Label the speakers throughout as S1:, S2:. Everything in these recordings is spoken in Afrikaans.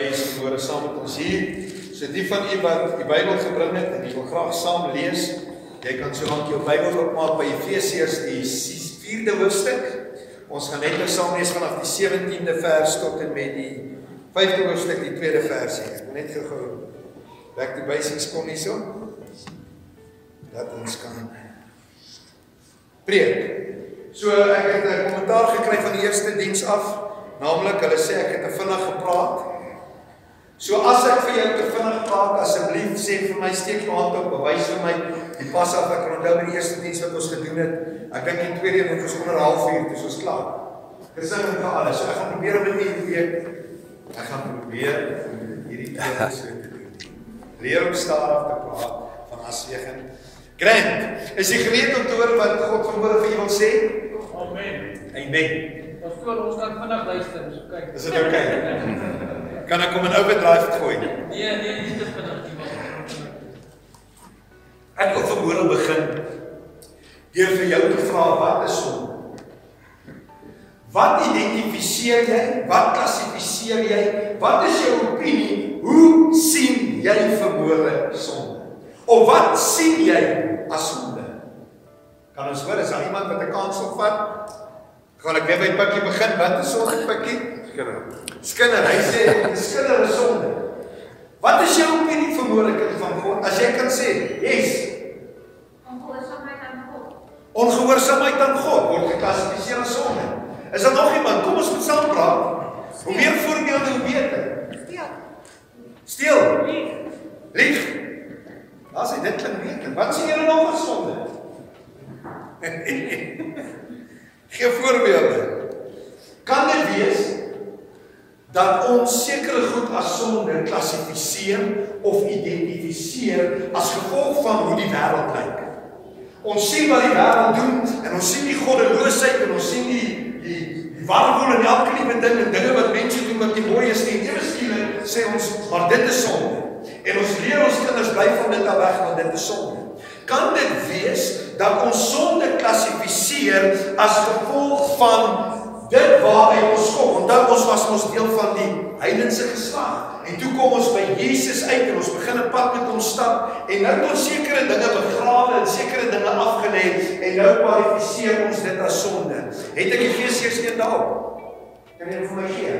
S1: is môre saam met ons hier. So die van u wat die Bybel gebring het en jy wil graag saam lees, jy kan so lank jou Bybel oopmaak by Efesiërs die 4de hoofstuk. Ons gaan net nou saam lees vanaf die 17de vers tot en met die 5de hoofstuk die 2de versie. Ek wil net gou back to basics kom hierso. Dat ons kan preek. So ek het 'n kommentaar gekry van die eerste diens af, naamlik hulle sê ek het te vinnig gepraat. So as ek vir jou te vinnig praat, asseblief sê vir my steek hand op, bewys vir my die pas af ek onthou by die eerste diens wat ons gedoen het. Ek dink die tweede een het ons onder 'n halfuur, dis ons klaar. Gesin en vir alles. So ek gaan probeer om dit hierdie week ek gaan probeer hierdie twee so te doen. Leer om stadig te praat van aswegen. Grant, is jy gereed om te hoor wat God vanmôre vir jou wil sê?
S2: Amen.
S1: Amen.
S2: Ons toe ons kan vinnig luister, so kyk.
S1: Is dit oukei? Okay? Kan ek hom in overdrive gooi?
S2: Nee, nee, nie te vinnig nie.
S1: Ek wil vanmôre begin deur vir jou te vra wat is sonde? Wat identifiseer jy? Wat klassifiseer jy? Wat is jou opinie? Hoe sien jy vanmôre sonde? Of wat sien jy as sonde? Kan ons hoor as daar iemand wat 'n kans wil vat? Gaan ek weer by Pikkie begin? Wat is sonde Pikkie? Skinder. Skinder, hy sê skinder is sonde. Wat is jou opinie vanmôre kind van God? As jy kan sê, yes.
S3: Ongehoorsaamheid aan God.
S1: Ongehoorsaamheid aan God word geklassifiseer as sonde. Is daar nog iemand? Kom ons moet saam praat. Hoe meer voorbeelde hoe beter.
S3: Steel.
S1: Steel. Lieg. As jy dit klink beter. Wat sien julle nog as sonde? Gee voorbeelde. Kan dit wees dat ons sekere goed as sonde klassifiseer of identifiseer as gevolg van hoe die wêreld lyk? Ons sien wat die wêreld doen en ons sien die goddeloosheid en ons sien die die die warboel en elke liewe ding en dinge wat mense doen wat nie mooi is nie. Ewe skielik sê ons maar dit is sonde. En ons leer ons kinders bly van dit af weg want dit is sonde. Kan dit wees dat ons sonde klassifiseer as gevolg van dit waaruit ons kom? Onthou ons was ons deel van die heidense geslag. En toe kom ons by Jesus uit en ons begin 'n pad met hom stap en nou het ons sekere dinge begrawe en sekere dinge afgelê en nou kwalifiseer ons dit as sonde. Het ek Efesiërs 1 daar? Kan jy vir my gee?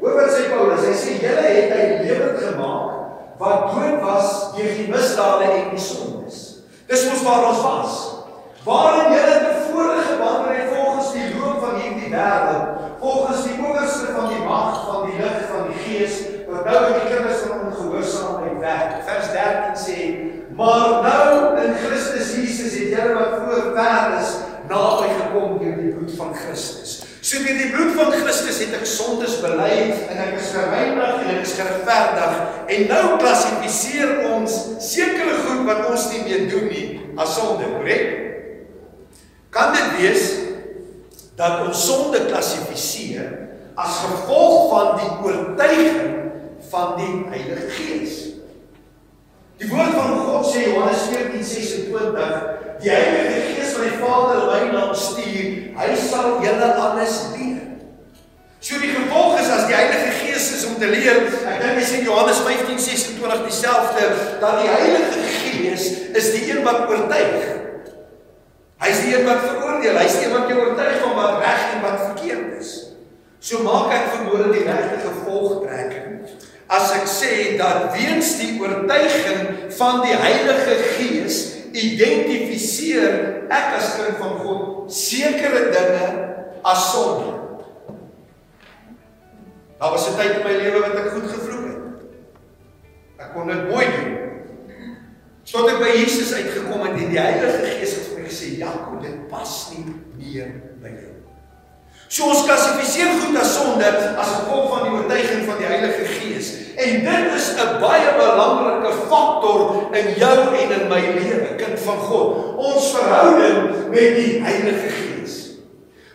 S1: Hoor wat sê Paulus? Hy sê julle het hy lewend gemaak wat dood was deur die misdade en die sondes. Dis mos waar ons was. Waarin julle tevore gewandel het volgens die loop van hierdie wêreld, volgens die owerste van die mag van die lig van die gees wat nou in die kinders van ongehoorsaamheid werk. Vers 13 sê: "Maar nou in Christus Jesus het julle wat voor ver is naby gekom deur die bloed van Christus." So deur die bloed van Christus het ek sondes bely en ek is gereinig en ek is geregverdig en nou klassifiseer ons sekere goed wat ons nie meer doen nie as sonde, korrek? Kan dit wees dat ons sonde klassifiseer as gevolg van die oortuiging van die Heilige Gees? Die woord van God sê Johannes 14:26, die Heilige Gees wat die Vader my naam stuur, hy sal julle alles leer. So die gevolg is as die Heilige Gees is om te leer, ek dink jy sien Johannes 15:26 dieselfde, dat die Heilige Gees is die een wat oortuig. Hy's die een wat veroordeel, hy's die een wat jou oortuig van wat reg en wat verkeerd is. So maak ek vermoede die regte gevolgtrekking as ek sê dat weens die oortuiging van die Heilige Gees identifiseer ek as kind van God sekere dinge as sonde. Daar was 'n tyd in my lewe wat ek goed gevloek het. Ek kon dit mooi doen. Tot ek by Jesus uitgekom het en die Heilige Gees het gesê, "Jakob, dit pas nie meer by jou." So ons klassifiseer goed as sonde as gevolg van die oortuiging van die Heilige Gees. En dit is 'n baie belangrike faktor in jou en in my lewe, kind van God. Ons verhouding met die Heilige Gees.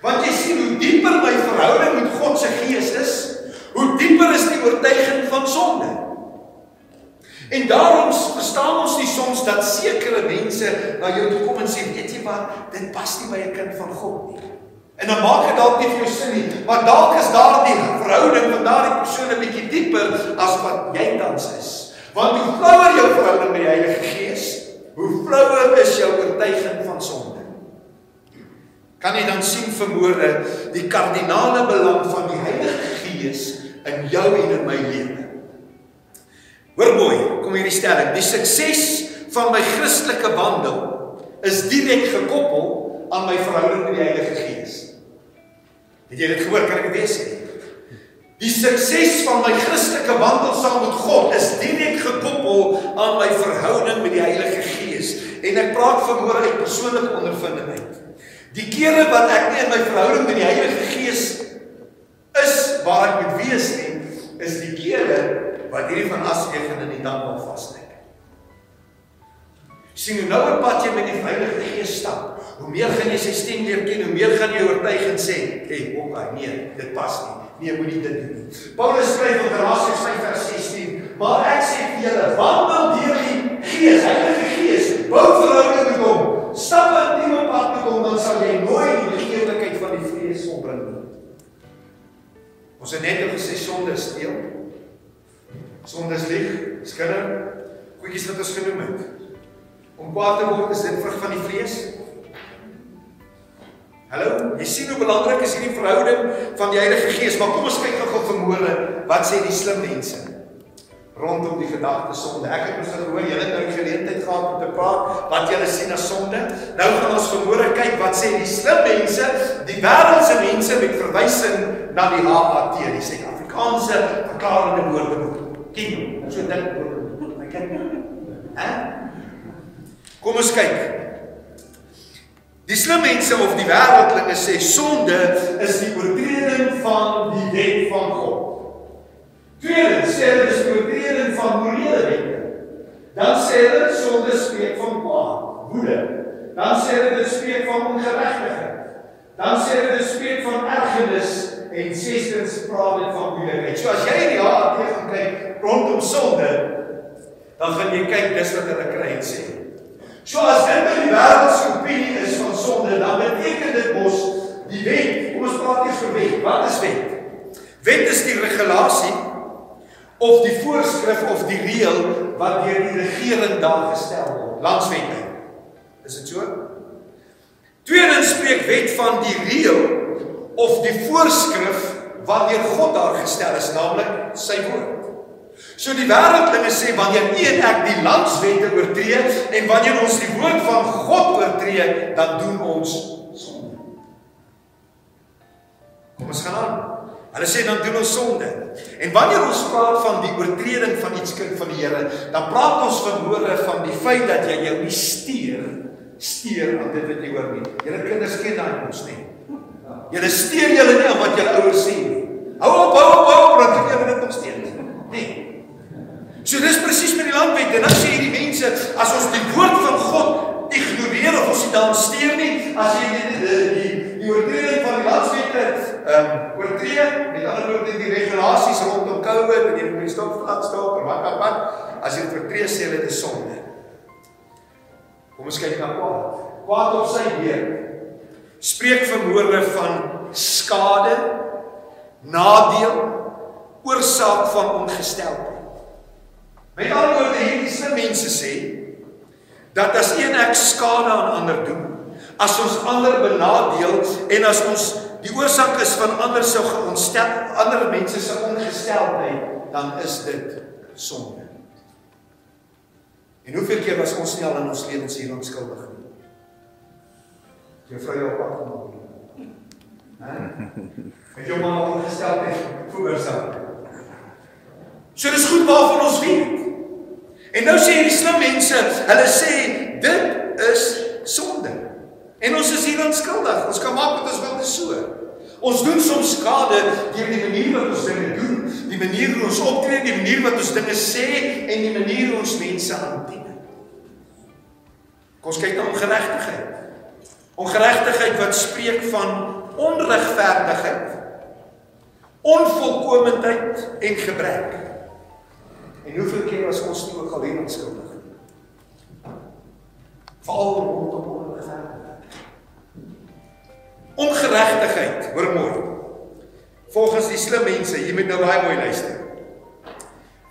S1: Want jy sien hoe dieper my verhouding met God se Gees is, hoe dieper is die oortuiging van sonde. En daarom verstaan ons nie soms dat sekere mense na jou toe kom en sê, "Weet jy wat? Dit pas nie by 'n kind van God nie." En dan maak dit dalk nie vir jou sin nie, maar dalk is daardie verhouding van daardie persoon 'n bietjie dieper as wat jy tans is. Want hoe flouer jou verhouding met die Heilige Gees, hoe flouer is jou oortuiging van sonde. Kan jy dan sien vermoorde die kardinale belang van die Heilige Gees in jou en in my lewe? Hoor mooi, kom hierdie stelling, die sukses van my Christelike wandel is direk gekoppel aan my verhouding met die Heilige Gees. Het jy dit gehoor? Kan ek dit weer sê? Die sukses van my Christelike wandel saam met God is direk gekoppel aan my verhouding met die Heilige Gees. En ek praat vanmôre uit persoonlike ondervinding uit. Die kere wat ek nie in my verhouding met die Heilige Gees is waar ek moet wees nie, is die kere wat hierdie van asregen in die dag nog vaslê sien hoe nou op pad jy met die Heilige Gees stap. Hoe meer gaan jy sy stem leer ken, hoe meer gaan jy oortuig en sê, "Hey, opa, nee, dit pas nie. Nee, moenie dit doen nie." Paulus skryf in Galasiërs 5:16, "Maar ek sê vir julle, wandel deur die Gees, Heilige Gees, bou verhouding met hom. Stap in die nuwe pad met hom, dan sal jy nooit die begeerlikheid van die vlees opbring nie." Ons het net gesê sonde steel. Sonde lieg, skinder, goedjies wat ons genoem het. Om kwaad te word is dit vrug van die vlees. Hallo, jy sien hoe belangrik is hierdie verhouding van die Heilige Gees, maar kom ons kyk gou-gou vanmôre wat sê die slim mense rondom die gedagte sonde. Ek het mos gehoor julle het nou die geleentheid gehad om te praat wat julle sien as sonde. Nou gaan ons vanmôre kyk wat sê die slim mense, die wêreldse mense met verwysing na die HAT, die Suid-Afrikaanse verklarende woordeboek. Ken, so dink woordeboek. Ek ken. Hè? Kom ons kyk. Die slim mense of die wêreldlinge sê sonde is die oortreding van die wet van God. Tweedens sê hulle dis oortreding van morele wette. Dan sê hulle sonde spreek van kwaad, woede. Dan sê hulle dit spreek van ongeregtigheid. Dan sê hulle dit spreek van ergernis en sestens praat dit van moeilikheid. So as jy in die jaar gaan kyk rondom sonde, dan gaan jy kyk dis wat hulle kry en sê. So as dit in die wêreld se opinie is van sonde, dan beteken dit mos die wet. Kom ons praat eers oor wet. Wat is wet? Wet is die regulasie of die voorskrif of die reël wat deur die regering daar gestel word. Landswette. Is dit so? Tweedens spreek wet van die reël of die voorskrif wat deur God daar gestel is, naamlik sy woord. So die wêreldlinge sê wanneer nie en ek die landswette oortree en wanneer ons die woord van God oortree, dan doen ons sonde. Kom ons gaan aan. Hulle sê dan doen ons sonde. En wanneer ons praat van die oortreding van iets kind van die Here, dan praat ons vanmôre van die feit dat jy jou nie steur steur aan dit wat jy hoor nie. Julle kinders ken daai mos nie. Julle steur julle nie aan wat julle ouers sê nie. Hou op, hou op, hou op, want jy het dit nog steeds. Nee. So dis presies met die landwet en dan sê hierdie mense as ons die woord van God ignoreer of ons dit dan steur nie as jy die die die, die oortreding van die landswette ehm um, oortree met ander woorde die regulasies rondom COVID en jy moet stop plat stop en wat wat wat as jy dit oortree sê hulle dit is sonde. Kom ons kyk na kwaad. Kwaad op sy beurt spreek vermoorde van skade, nadeel, oorsaak van ongesteldheid. Met ander woorde hierdie slim mense sê dat as een ek skade aan ander doen, as ons ander benadeel en as ons die oorsaak is van ander se ontstel ander mense se ongesteldheid, dan is dit sonde. En hoeveel keer was ons nie al in ons lewens hier onskuldig nie? Jou vrou jou pad gemaak. Hè? Het jou maar ongesteldheid veroorsaak. So dis goed waarvan ons weet. En nou sê hierdie slim mense, hulle sê dit is sonde. En ons is hier onskuldig. Ons kan maak wat ons wil te so. Ons doen soms skade deur die manier wat ons dinge doen, die manier hoe ons optree, die manier wat ons dinge sê en die manier hoe ons mense hanteer. Kom ons kyk na ongeregtigheid. Ongeregtigheid wat spreek van onregverdigheid, onvolkomendheid en gebrek. En hoeveel keer was ons nie ook al hier onskuldig nie? Veral rondom onregverdigheid. Ongeregtigheid hoor mooi. Volgens die slim mense, jy moet nou baie mooi luister.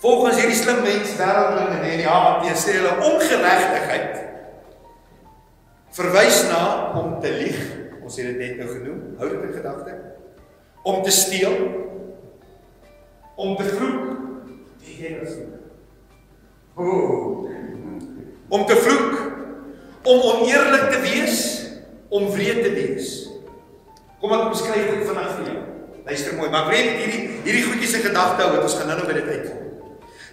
S1: Volgens hierdie slim mense wêreldlinge en die HT sê hulle ongeregtigheid verwys na om te lieg. Ons het dit net nou genoem. Hou dit in gedagte. Om te steel. Om te vloek. Die Here sê. Om te vloek. Om oneerlik te wees, om wreed te wees. Kom ek beskryf dit vanaand vir jou. Luister mooi, maar breek hierdie hierdie goedjies se gedagte hou, ons gaan nou-nou by dit uitkom.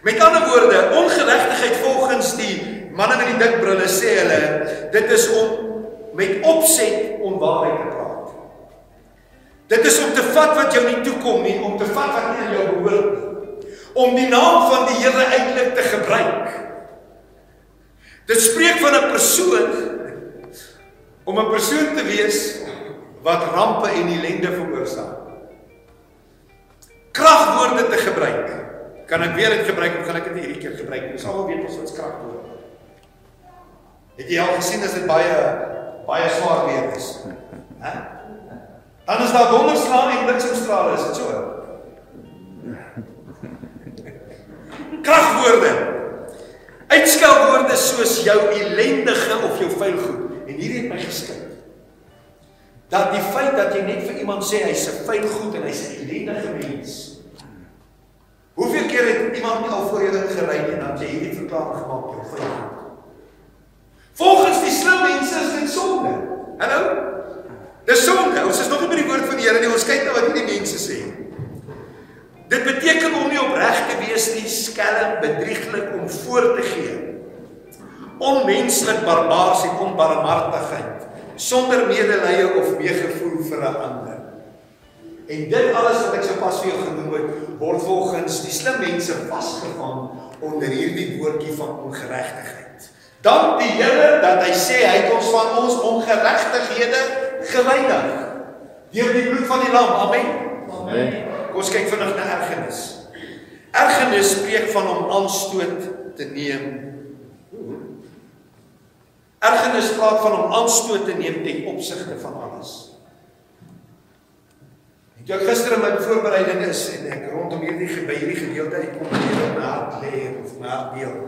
S1: Met ander woorde, ongeregtigheid volgens die manne met die dik brille sê hulle, dit is om met opset onwaarheid te praat. Dit is om te vat wat jou nie toekom nie, om te vat wat nie aan jou behoort nie. Om die naam van die Here eintlik te gebruik. Dit spreek van 'n persoon om 'n persoon te wees wat rampe en ellende veroorsaak. Kragwoorde te gebruik. Kan ek weer dit gebruik of gaan ek dit hierdie keer gebruik? Ons almal weet ons wat kragwoorde. Het jy al gesien as dit baie baie swaar weer is? Hæ? Dan is daar donderslae en bliksemstrale, is dit so? Kragwoorde. Uitskelwoorde soos jou ellendige of jou vuil goed. En hierdie het my geskik. Dat die feit dat jy net vir iemand sê hy's 'n vuil goed en hy's 'n ellendige mens. Hoeveel keer het iemand al voor jou ingery en dan jy hierdie verklaring gemaak jou vuil goed? Volgens die slim mense is dit sonde. Hallo? Dis sonde. Ons is nog nie by die woord van die Here nie. Ons kyk na wat hierdie mense sê. Dit beteken om nie opreg te wees nie, skelm, bedrieglik om voor te gee. Onmenslik, barbaars en onbarmhartigheid, sonder medelee of meegevoel vir 'n ander. En dit alles wat ek sopas vir jou genoem het, word volgens die slim mense vasgevang onder hierdie woordjie van ongeregtigheid. Dank die Here dat hy sê hy het ons van ons ongeregtighede gereinig deur die bloed van die lam. Amen.
S2: Amen.
S1: Kom ons kyk vinnig na ergernis. Ergernis spreek van om aanstoot te neem. Ergernis praat van om aanstoot te neem ten opsigte van alles. Ek het gister in my voorbereiding is en ek rondom hierdie by hierdie gedeelte ek kom hier op my hart lê of my hart deel.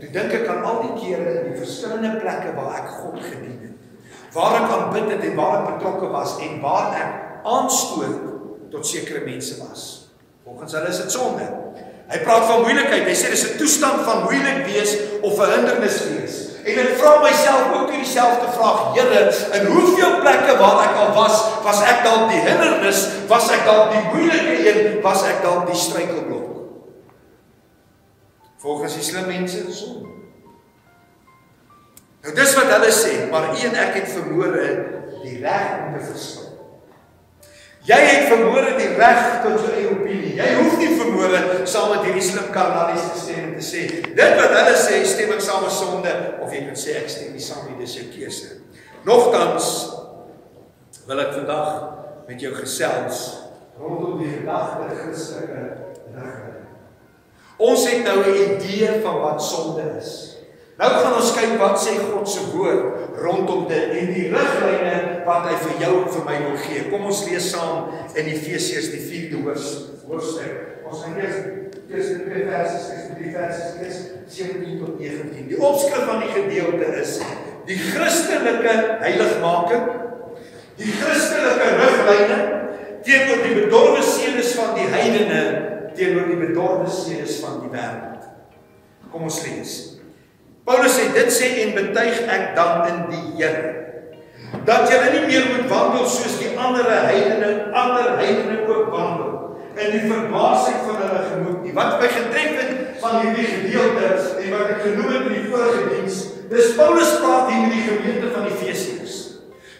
S1: Toe dink ek aan al die kere in die verskillende plekke waar ek God gedien het. Waar ek aanbid het en waar ek betrokke was en waar ek aanstoot tot sekere mense was. Volgens hulle is dit sonde. Hy praat van moeilikheid. Hy sê dis 'n toestand van moeilik wees of 'n hindernis wees. En ek vra myself ook toe dieselfde vraag: Here, in hoeveel plekke waar ek al was, was ek dalk die hindernis, was ek dalk die moeilike een, was ek dalk die struikelblok? Volgens die slim mense is sonde. Nou dis wat hulle sê, maar een ek het vermoere die reg om te verskil. Jy het vermoere die reg tot jou eie opinie. Jy hoef nie vermoere saam met hierdie slim karnalies te stem en te sê dit wat hulle sê stem ek saam met sonde of jy kan sê ek stem nie saam nie, dis jou keuse. Nogtans wil ek vandag met jou gesels rondom die gedagte Christelike rigting. Ons het nou 'n idee van wat sonde is. Nou gaan ons kyk wat sê God se woord rondom dit en die riglyne wat hy vir jou en vir my wil gee. Kom ons lees saam in Efesiërs die 4de hoofstuk. Ons gaan eers die twee verse, eers die verse lees 17 tot 19. Die opskrif van die gedeelte is die Christelike heiligmaking, die Christelike riglyne teenoor die bedorwe sedes van die heidene teenoor die bedorwe sedes van die wêreld. Kom ons lees. Paulus sê dit sê en betuig ek dan in die Here dat julle nie meer moet wandel soos die ander heidene, ander heidene ook wandel in die verbaasheid van hulle gemoed nie. Wat my getref het van hierdie gedeelte en wat ek genoem het in die vorige diens, dis Paulus praat hier met die gemeente van Efesiërs.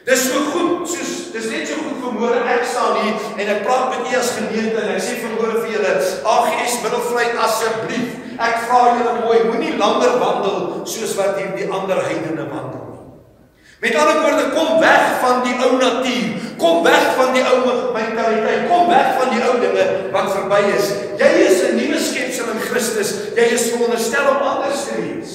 S1: Dis so goed, soos dis net so goed vermoere ek staan hier en ek praat met u as gemeente en ek sê vermoere vir julle, AGS Middelvlei asseblief Ek vra julle mooi, moenie langer wandel soos wat hierdie ander heidene wandel nie. Met ander woorde, kom weg van die ou natuur. Kom weg van die ou mentaliteit. Kom weg van die ou dinge wat verby is. Jy is 'n nuwe skepsel in Christus. Jy is veronderstel om anders te wees.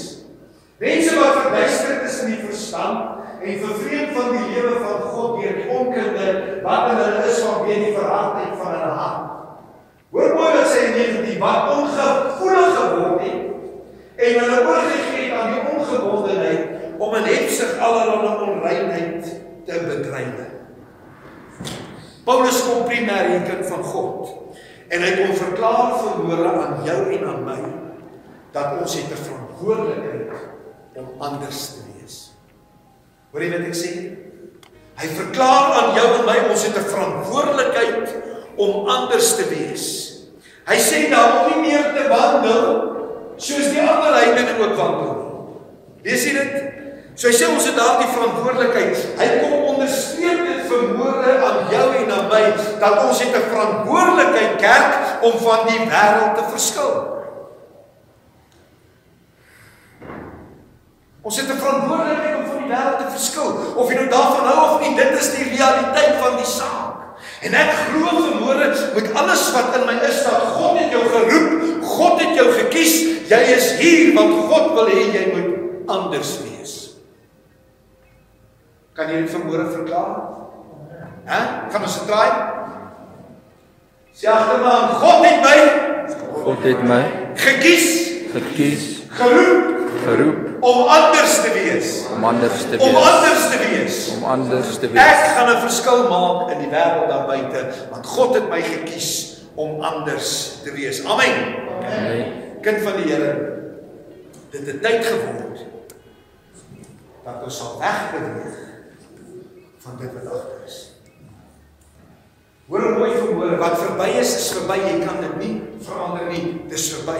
S1: Mense wat verduister is in die verstand en vervreemd van die lewe van God deur die onkunde wat in hulle is vanweë die verhardheid van hulle hart. Hoor mooi wat sê in 19 wat ongevoelig geword het en hulle oorgegee het aan die ongebondenheid om in hepsig allerlei onreinheid te bedrywe. Paulus kom primêr hier kind van God en hy kom verklaar verhoore aan jou en aan my dat ons het 'n verantwoordelikheid om anders te. Hoor jy wat ek sê? Hy verklaar aan jou en my ons het 'n verantwoordelikheid om anders te wees. Hy sê daar om nie meer te wandel soos die ander heidene ook wandel nie. Lees jy dit? So hy sê ons het daardie verantwoordelikheid. Hy kom onderstreep dit vermoere aan jou en aan my dat ons het 'n verantwoordelikheid kerk om van die wêreld te verskil. Ons het 'n verantwoordelikheid die wêreld te verskil. Of jy nou daarvan hou of nie, dit is die realiteit van die saak. En ek glo vermoere met alles wat in my is dat God het jou geroep, God het jou gekies. Jy is hier want God wil hê jy moet anders wees. Kan jy dit vermoere verklaar? Hæ? Gaan ons dit draai? Sê agternaam, God het my
S4: God het my
S1: gekies,
S4: gekies,
S1: geroep
S4: geroep
S1: om anders te wees.
S4: om anders te
S1: Om
S4: wees.
S1: anders te wees.
S4: Om anders te
S1: Ek
S4: wees.
S1: gaan 'n verskil maak in die wêreld daar buite want God het my gekies om anders te wees. Amen.
S4: Amen.
S1: Kind van die Here. Dit het tyd geword dat ons sal wegbeweeg van dit wat agter is. Hoor mooi verhoor, wat verby is is verby, jy kan dit nie verander nie. Dis verby.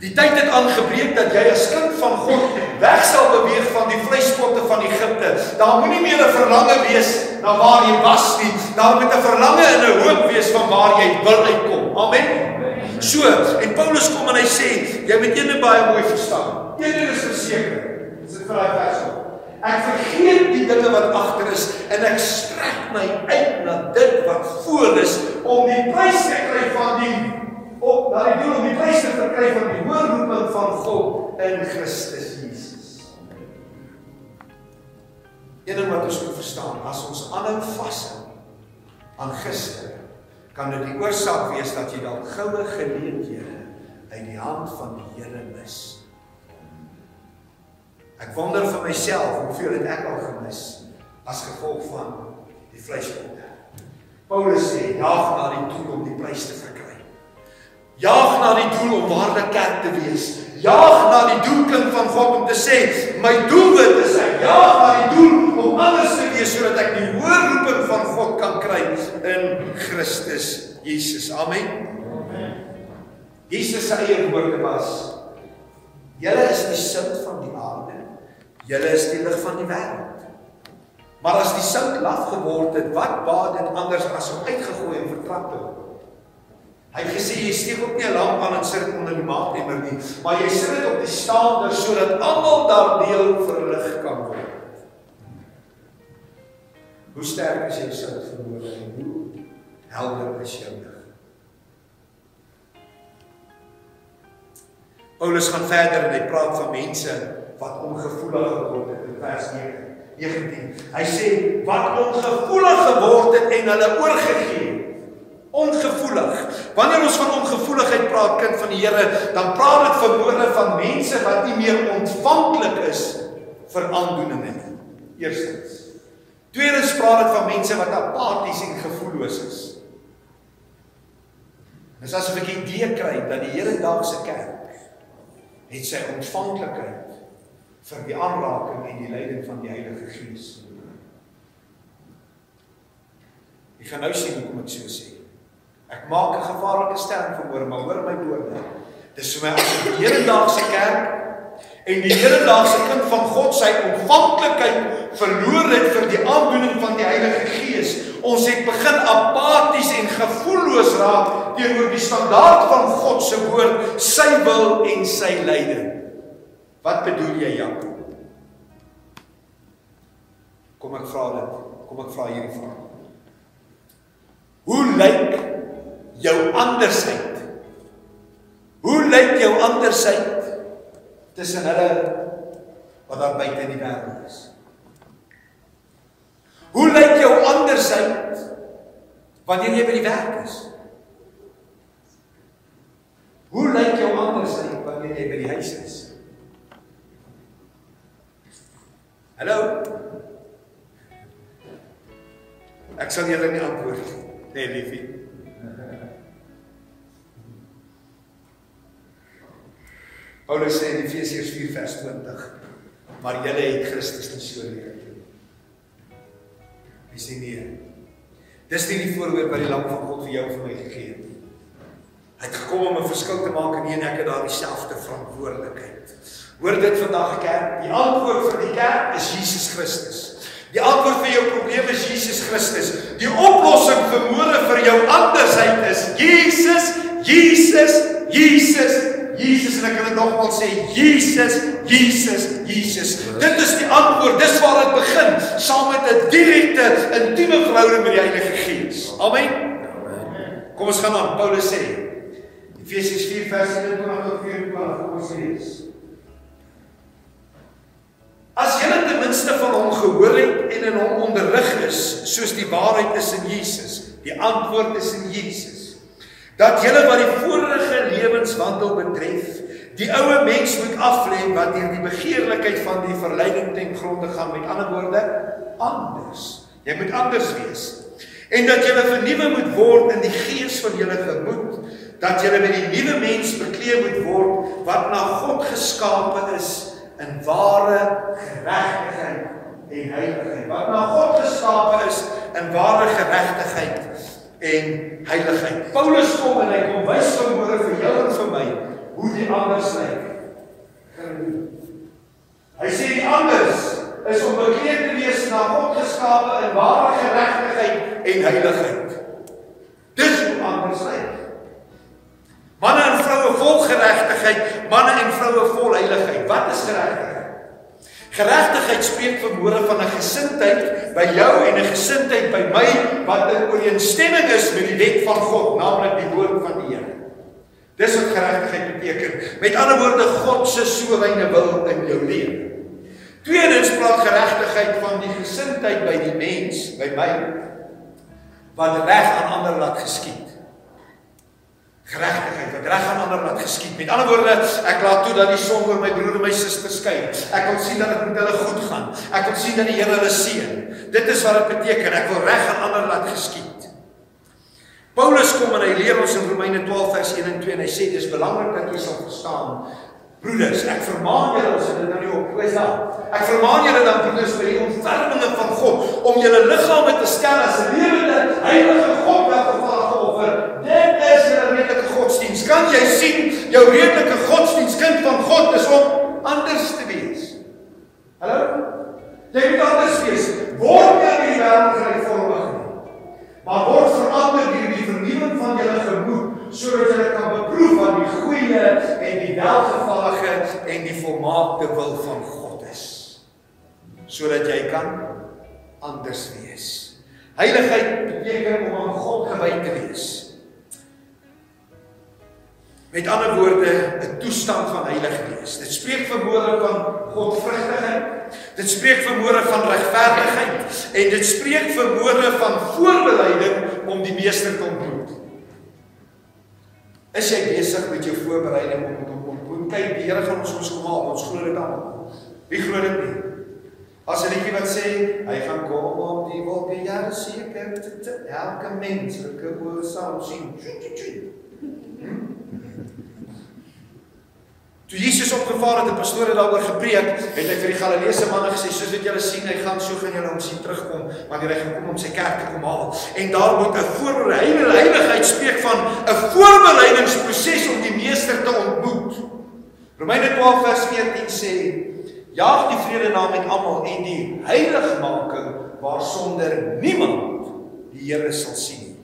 S1: Die tyd het aangebreek dat jy as kind van God weg sal beweeg van die vleispotte van Egipte. Daar moenie meer 'n verlange wees na waar jy was nie. Daar moet 'n verlange en 'n hoop wees van waar jy wil uitkom. Amen. So, en Paulus kom en hy sê, jy moet een ding baie mooi verstaan. Een ding is verseker. Dis dit vir daai vers op. Ek vergeet die dinge wat agter is en ek strek my uit na dit wat voor is om die prys te kry van die op die doel om die prys te verkry van die hoë roeping van God in Christus Jesus. Een ding wat ons moet verstaan, as ons aanhou vashou aan gister, kan dit die oorsaak wees dat jy dalk goue geleenthede uit die hand van die Here mis. Ek wonder vir myself hoeveel het ek al gemis as gevolg van die vleispotte. Paulus sê jaag na die doel om die prys te verkry. Jaag na die doel om ware kerk te wees. Jaag na die doel kind van God om te sê my doelwit is ek jaag na die doel om anders te wees sodat ek die hoë roeping van God kan kry in Christus Jesus. Amen. Amen. Jesus se eie woorde was Julle is die sout van die aarde. Julle is die lig van die wêreld. Maar as die sout laf geword het, wat baat dit anders as om uitgegooi en vertrap te word? Hy het gesê jy steek ook nie 'n lamp aan en sit dit onder die maatnemmer nie, maar jy sit dit op die staander sodat almal daardeur verlig kan word. Hoe sterk is jou sout vermoë en hoe helder is jou lig? Paulus gaan verder en hy praat van mense wat ongevoelig geword het in vers 9. 19. Hy sê wat ongevoelig geword het en hulle oorgegee het. Ongevoelig. Wanneer ons van ongevoeligheid praat, kind van die Here, dan praat dit vermoere van mense wat nie meer ontvanklik is vir aandoeninge nie. Eerstens. Tweedens praat dit van mense wat apaties en gevoelloos is. Dis asof ek 'n idee kry dat die Here dag se kerk het sy ontvanklikheid vir die aanraking en die leiding van die Heilige Gees. Ek gaan nou sien hoekom ek so sê. Ek maak 'n gevaarlike stelling vanmôre, maar hoor my woorde. Dis vir my as die hedendaagse kerk en die hedendaagse kind van God sy ontvanklikheid verloor het vir die aandoening van die Heilige Gees. Ons het begin apaties en gevoelloos raak teenoor die standaard van God se woord, sy wil en sy leiding. Wat bedoel jy, Jakob? Kom ek vra dit. Kom ek vra hierdie vraag. Hoe lyk jou andersheid? Hoe lyk jou andersheid tussen hulle wat daar buite in die wêreld is. Hoe lyk jou andersheid wanneer jy by die werk is? Hoe lyk jou andersheid wanneer jy by die huis is? Hallo? Ek sal julle nie antwoord nie, nee, liefie. Paulus sê in Efesiërs 4 vers 20: "Maar julle het Christus nie so leer nie." Hy sê nee. Dis nie die voorbeeld wat die lam van God vir jou vir my gegee het nie. Hy het gekom om 'n verskil te maak en nie en ek het daar dieselfde verantwoordelikheid. Hoor dit vandag kerk, die antwoord vir die kerk is Jesus Christus. Die antwoord vir jou probleme is Jesus Christus. Die oplossing vir môre vir jou andersheid is Jesus, Jesus, Jesus, Jesus en ek kan dit nogmaals sê Jesus, Jesus, Jesus. Dit is die antwoord. Dis waar dit begin, saam met 'n direkte, intieme verhouding met die Heilige Gees. Amen. Kom ons gaan aan. Paulus sê Efesiërs 4 vers 21 tot 24 kom ons lees. As julle ten minste van hom gehoor het en in hom onderrig is, soos die waarheid is in Jesus, die antwoord is in Jesus. Dat julle wat die vorige lewenswandel betref, die ou mens moet aflê wat deur die begeerlikheid van die verleiding ten gronde gaan, met ander woorde, anders. Jy moet anders wees. En dat julle vernuwe moet word in die gees van julle gemoed, dat julle met die nuwe mens bekleed moet word wat na God geskape is in ware geregtigheid en heiligheid. Wat na God geskape is in ware geregtigheid en heiligheid. Paulus kom en hy kom wys vanmôre vir jou en vir my hoe die anders lyk. Hy sê die anders is om bekleed te wees na God geskape in ware geregtigheid en heiligheid. Dis hoe anders lyk. Manne en vroue vol geregtigheid, manne en vroue vol heiligheid. Wat is geregtigheid? Geregtigheid spreek vermoere van 'n gesindheid by jou en 'n gesindheid by my wat in ooreenstemming is met die wet van God, naamlik die woord van die Here. Dis wat geregtigheid beteken. Met ander woorde, God se soewereine wil in jou lewe. Tweedens praat geregtigheid van die gesindheid by die mens, by my wat reg aan ander laat geskied. Geregtigheid wat reg aan ander laat geskied. Met ander woorde, ek laat toe dat die sonde my broer en my suster skei. Ek wil sien dat dit met hulle goed gaan. Ek wil sien dat die Here hulle seën. Dit is wat dit beteken. Ek wil reg aan ander laat geskied. Paulus kom en hy leer ons in Romeine 12 vers 1 en 2 en hy sê dis belangrik dat jy sal verstaan Broeders, ek vermaan julle as dit nou nie op is daar. Ek vermaan julle dan broeders by die ontferminge van God om julle liggame te stel as lewende, heilige God welgevallige Kan jy sien jou redelike godsdiens kind van God is om anders te wees? Hallo? Jy moet anders wees. Word nie aan die wêreld gevormig nie. Maar word verander deur die vernuwing van julle gemoed sodat jy kan beproef wat die goeie en die welgevallige en die volmaakte wil van God is. Sodat jy kan anders wees. Heiligheid beteken om aan God gewy te wees. Met ander woorde, 'n toestand van heilig wees. Dit spreek vermoere van Godvrugtigheid. Dit spreek vermoere van regverdigheid en dit spreek vermoere van voorbereiding om die meester te ontmoet. Is jy besig met jou voorbereiding om te ontmoet? Kyk, die Here gaan ons ons kom haal. Ons glo dit almal. Wie glo dit nie? As 'n liedjie wat sê, hy gaan kom op die wolke, ja, seker, elke mens, elke oor sal sien. Hmm? Toe Jesus opgevaar het en pastore daaroor gepreek, het hy vir die Galileese manne gesê, soos wat julle sien, hy gaan so gaan julle hom sien terugkom wanneer hy gekom om sy kerk te kom haal. En daar moet 'n voorbereiding, heiligheid spreek van 'n voorbereidingsproses om die meester te ontmoet. Romeine 12 vers 14 sê: Jaag die vrede na met almal en die heiligmaking waarsonder niemand die Here sal sien.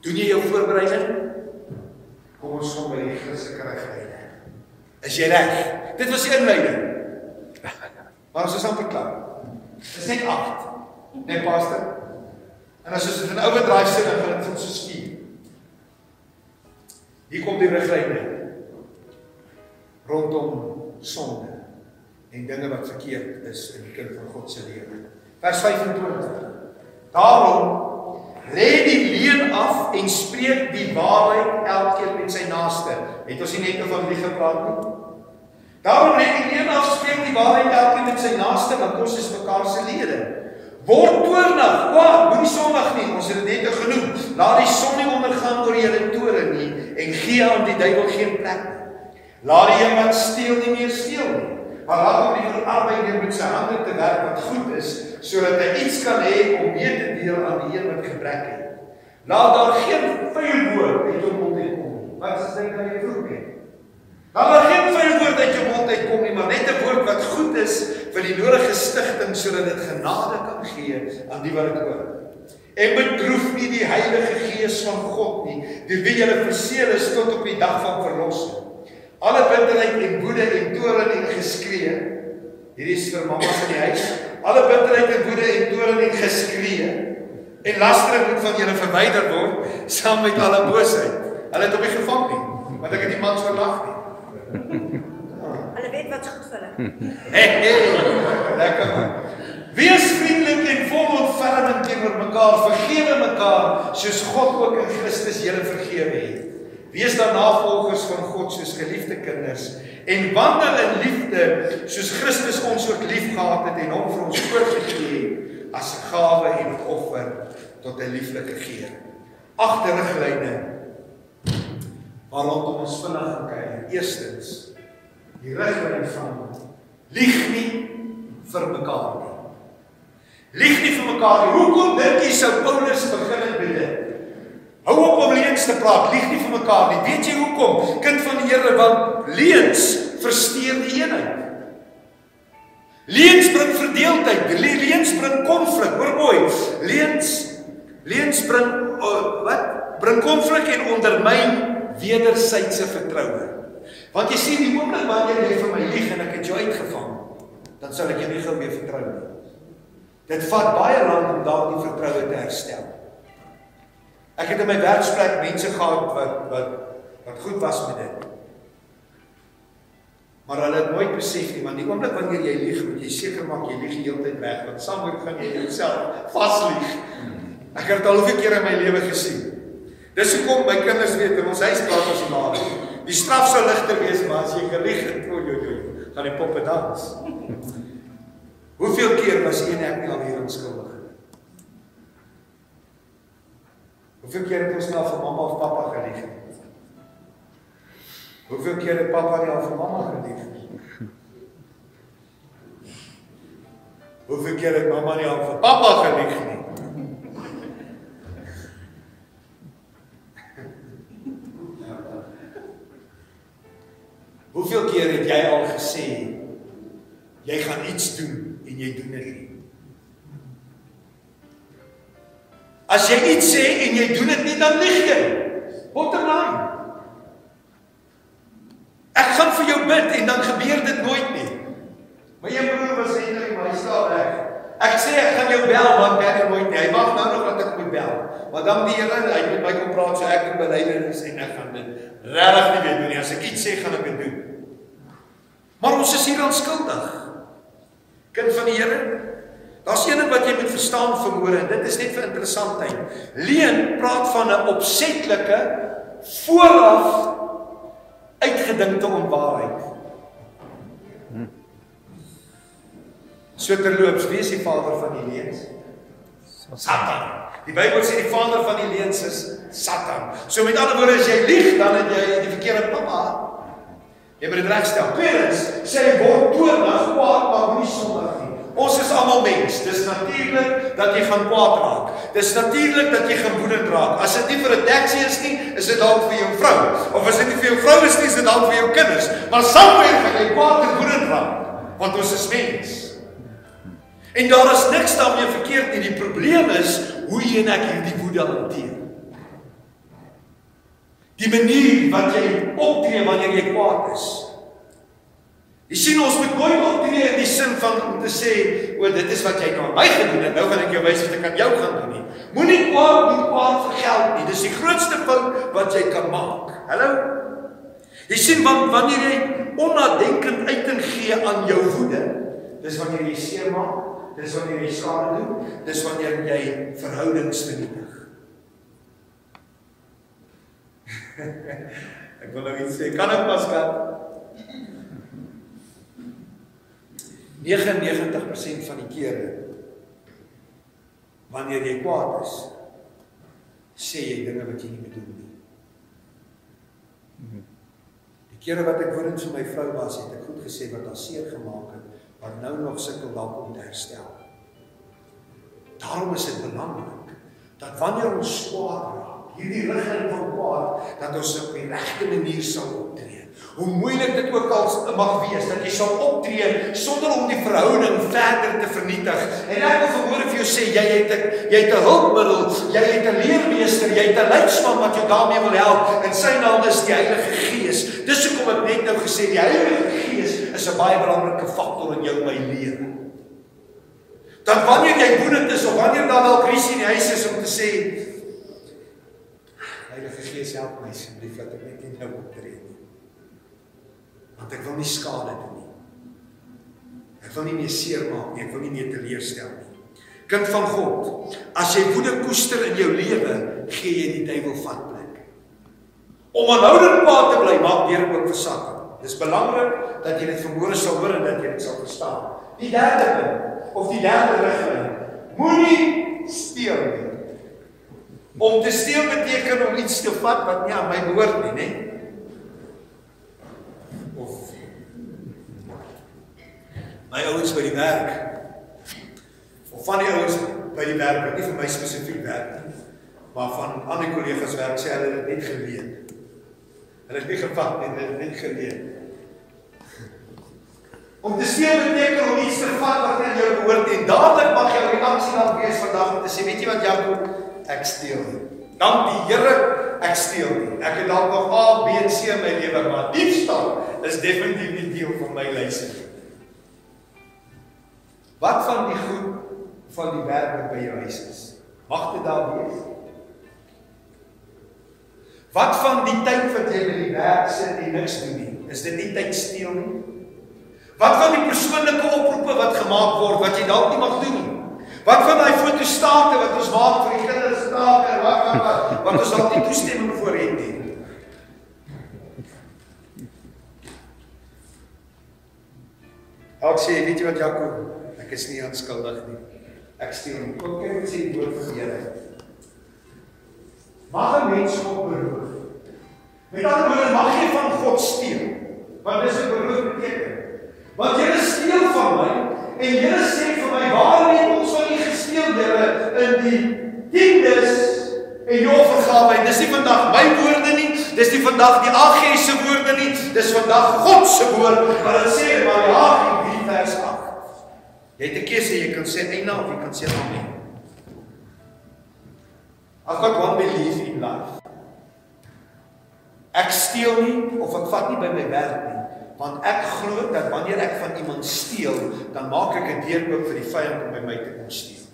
S1: Doen jy jou voorbereiding? Kom ons kom by die Christelike regte. Is jy reg? Dit was die inleiding. Maar ons is amper klaar. Dis net 8. Net pastor. En as ons dit in overdrive sit dan gaan dit ons so skuur. Hier kom die riglyne rondom sonde. en dinge wat verkeerd is in die kind van God se lewe. Vers 25. Daarom lê die leuen af en spreek die waarheid elkeen met sy naaste. Het ons nie net oor lieg gepraat nie? Daarom lê die leuen af spreek die waarheid elkeen met sy naaste want ons is mekaar se lede. Word toornig, kwaad, moenie sondig nie. Ons het dit net genoem. Laat die son nie ondergaan oor julle toren nie en gee aan die duiwel geen plek nie. Laat die wat steel nie meer steel nie. Maar laat hom liewer arbeider met sy hande te werk wat goed is, sodat hy iets kan hê om mee te deel aan die een wat gebrek het. Laat daar geen vuil woord uit jou mond uitkom nie. Wat is dit wat jy vroeg het? Laat daar geen vuil woord uit jou mond uitkom nie, maar net 'n woord wat goed is vir die nodige stigting sodat dit genade kan gee aan die wat dit hoor. En bedroef nie die Heilige Gees van God nie, die wie julle verseël is tot op die dag van verlossing. Alle bitterheid en woede en toorn en geskree. Hierdie is vir mammas in die huis. Alle bitterheid en woede en toorn en geskree en lastering moet van julle verwyder word saam met alle boosheid. Hulle het op die gevang nie, want ek het die man so lag nie.
S5: Hulle weet wat goed vir hulle.
S1: Hey, hey, lekker man. Wees vriendelik en vol ontferming teenoor mekaar, vergewe mekaar soos God ook in Christus julle vergewe het. Wees dan navolgers van God soos geliefde kinders en wandel in liefde soos Christus ons ook liefgehad het en hom vir ons oorgegee het as 'n gawe en offer tot 'n lieflike geur. Agter riglyne waarop ons vinnig kyk. Eerstens die riglyn van lieg nie vir mekaar nie. Lieg nie vir mekaar nie. Hoekom dink jy sou Paulus begin het met dit? Hou op om leuns te praat, lieg nie vir mekaar nie. Weet jy hoekom? Kind van die Here, want leuns versteur die eenheid. Leuns bring verdeeldheid, leuns bring konflik. Hoor mooi. Leuns leuns bring uh, wat? Bring konflik en ondermyn wederwysige vertroue. Want jy sien die oomblik wanneer jy vir my lieg en ek het jou uitgevang, dan sal ek jou nie gou weer vertrou nie. Dit vat baie lank om daardie vertroue te herstel. Ek het in my werksplek mense gehad wat wat wat goed was met dit. Maar hulle het nooit besef nie, want die oomblik wanneer jy lieg, moet jy seker maak jy lieg die hele tyd weg, want saamhoor gaan jy jouself vaslieg. Ek het dit al hoeveel keer in my lewe gesien. Dis hoekom my kinders weet in ons huis praat ons maar. Die straf sou ligter wees, maar as jy gelieg het, o jo jo, gaan die poppe dans. Hoeveel keer was een ek nie alweer onskuldig nie? Hoeveel keer het ons nou vir mamma of pappa gelieg? Hoeveel keer het pappa nie al vir mamma gelieg nie? Hoeveel keer het mamma nie al vir pappa gelieg nie? Hoeveel keer het jy al gesê jy gaan iets doen en jy doen dit nie? As jy iets sê en jy doen dit nie, dan lieg jy. Bottom line. Ek gaan vir jou bid en dan gebeur dit nooit nie. My een broer was eintlik maar hy staan reg. Ek sê ek gaan jou bel, maar bel nooit nie. Hy wag nou nog dat ek moet bel. Maar dan die Here, hy met my kom praat so ek kan belydenis en ek gaan dit regtig nie weet doen nie. As ek iets sê, gaan ek dit doen. Maar ons is hier onskuldig. Kind van die Here, daar's een ding wat jy moet verstaan vermoere en dit is net vir interessantheid. Leen praat van 'n opsetlike vooraf uitgedinkte onwaarheid. So terloops, wie is die vader van die leuns? Satan. Die Bybel sê die vader van die leuns is Satan. So met ander woorde as jy lieg, dan het jy die verkeerde pappa. Jy moet dit regstel. Tweedens, sê hy word toornig, kwaad, maar moenie sondig nie. Ons is almal mens. Dis natuurlik dat jy gaan kwaad raak. Dis natuurlik dat jy gaan woedend raak. As dit nie vir 'n taxi is nie, is dit dalk vir jou vrou. Of as dit nie vir jou vrou is nie, is dit dalk vir jou kinders. Maar somewhere gaan jy kwaad en woedend raak, want ons is mens. En daar is niks daarmee verkeerd nie. Die probleem is hoe jy en ek hierdie woede hanteer. Die manier wat jy optree wanneer jy kwaad is. Jy sien ons moet nooit optree in die sin van om te sê, o, dit is wat jy nou aan my gedoen het, nou gaan ek jou wys wat ek aan jou gaan doen nie. Moenie kwaad met kwaad vir geld nie. Dis die grootste fout wat jy kan maak. Hallo. Jy sien want wanneer jy onnadenkend uiting gee aan jou woede, dis wanneer jy seermaak, dis wanneer jy skade doen, dis wanneer jy verhoudings vernietig. ek wil nou iets sê, kan ek Pascal? 99% van die kere wanneer jy kwaad is, sê jy dinge wat jy nie bedoel nie. Die kere wat ek woedend vir my vrou was, het ek goed gesê wat haar seer gemaak het, wat nou nog sukkel dalk om te herstel. Daarom is dit belangrik dat wanneer ons kwaad raak, hierdie rigting van kwaad, dat ons op die regte manier sal optree. Hoe moeilik dit ook al mag wees dat jy sal optree sonder om die verhouding verder te vernietig. En ek wil verhoor vir jou sê jy het 'n jy het 'n hulpmiddel, jy het 'n leermeester, jy het 'n leidsman wat jou daarmee wil help en sy naam is die Heilige Gees. Dis hoekom ek net nou gesê die Heilige Gees is 'n baie belangrike faktor in jou my lewe. Dat wanneer jy woedend is of wanneer daar dalk krisis in die huis is om te sê Heilige Gees help my asseblief dat ek net nie nou optree. Want ek wil nie skade doen nie. Ek wil nie meer seermaak nie, ek wil nie meer teleurstel nie. Kind van God, as jy woede koester in jou lewe, gee jy die duiwel vatplek. Om aanhoudend kwaad te bly, maak deur ook versakking. Dis belangrik dat jy dit vermoere sal hoor en dat jy dit sal verstaan. Die derde punt of die derde rigting, moenie steel nie. Om te steel beteken om iets te vat wat nie aan my behoort nie, né? Of my ouens by die werk. Of van die ouens by die werk wat nie vir my spesifiek werk nie, maar van ander kollegas werk sê hulle het net geleen. Hulle het nie gevat nie, hulle het net geleen. Om te steel beteken om iets te vat wat aan jou behoort en dadelik mag jou reaksie dan wees vandag om te sê, weet jy wat Jakob, ek steel nie. Dank die Here, ek steel nie. Ek het dalk nog A, B en C in my lewe, maar diefstal is definitief nie deel van my lys nie. Wat van die goed van die werk wat by jou huis is? Mag dit daar wees? Wat van die tyd wat jy by die werk sit en niks doen nie? Is dit nie tyd steel nie? Wat van die persoonlike oproepe wat gemaak word wat jy dalk nie mag doen nie? Wat van daai fotostate wat ons maak vir die kinders take wat wat wat wat ons dalk nie toestemming voor het nie? Ek sê, weet jy wat Jakob, ek is nie onskuldig nie. Ek steel nie. Kom kyk wat sê die woord van die Here. Mag 'n mens God beroof. Met ander woorde, mag jy van God steel. Want dis 'n beroof beteken. Want jy steel van my en jy sê vir my, "Waarom het ons van U gesteel, Here, in die tiendes en jou vergawe?" Dis nie vandag my woorde nie, dis nie vandag die AG se woorde nie, dis vandag God se woord. Maar dit sê in Malagi 3 vers 8. Jy het 'n keuse, jy kan sê eina of jy kan sê amen. I've got one belief in life. Ek steel nie of ek vat nie by my werk nie, want ek glo dat wanneer ek van iemand steel, dan maak ek 'n deur oop vir die vyand om by my te kom steel.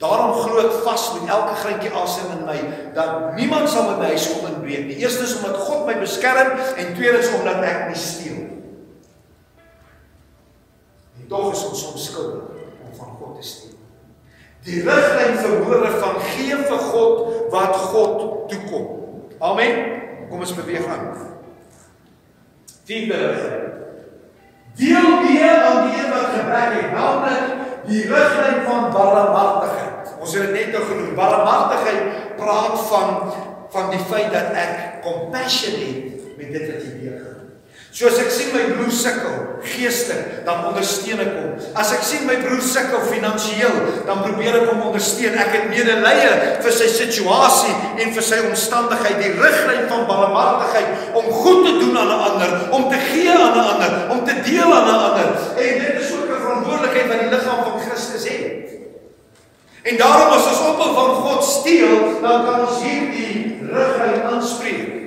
S1: Daarom glo ek vas met elke greintjie asem in my dat niemand sal my huis kom inbreek nie. Eerstens omdat God my beskerm en tweedens omdat ek nie steel nie. Tog is ons soms skuldig om van God te steel. Die riglyn verhoore van gee vir God wat God toekom. Amen. Kom ons beweeg aan. Vierde riglyn. Deel mee aan die een wat gebrek het, naamlik die riglyn van barmhartigheid. Ons het dit net nou genoem. Barmhartigheid praat van van die feit dat ek compassion het met dit wat jy deurgaan. So as ek sien my broer sukkel geestelik, dan ondersteun ek hom. As ek sien my broer sukkel finansiëel, dan probeer ek hom ondersteun. Ek het medelee vir sy situasie en vir sy omstandigheid, die riglyn van barmhartigheid om goed te doen aan 'n ander, om te gee aan 'n ander, om te deel aan 'n ander. En dit is ook 'n verantwoordelikheid wat die liggaam van Christus het. En daarom as ons ophou van God steel, dan kan ons hierdie riglyn aanspreek.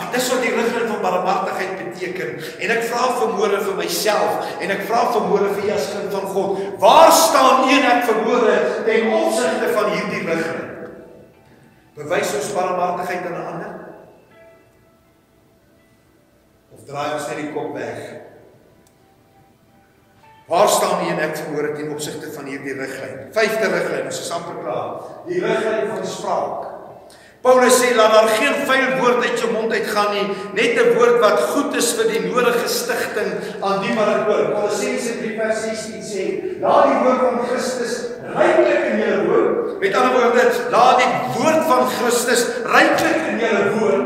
S1: Maar dis wat die riglyn van barmhartigheid beteken. En ek vra vermoere vir myself en ek vra vermoere vir jy as kind van God. Waar staan een ek vermoere ten opsigte van hierdie riglyn? Bewys ons barmhartigheid aan ander? Of draai ons net die kop weg? Waar staan u en ek vanmôre ten opsigte van hierdie riglyn? Vyfde riglyn, ons is amper klaar. Die riglyn van spraak. Paulus sê laat daar geen vuil woord uit jou mond uitgaan nie, net 'n woord wat goed is vir die nodige stigting aan die wat dit hoor. Kolossense 3:16 sê, laat die woord van Christus ryklik in julle woon. Met ander woorde, laat die woord van Christus ryklik in julle woon.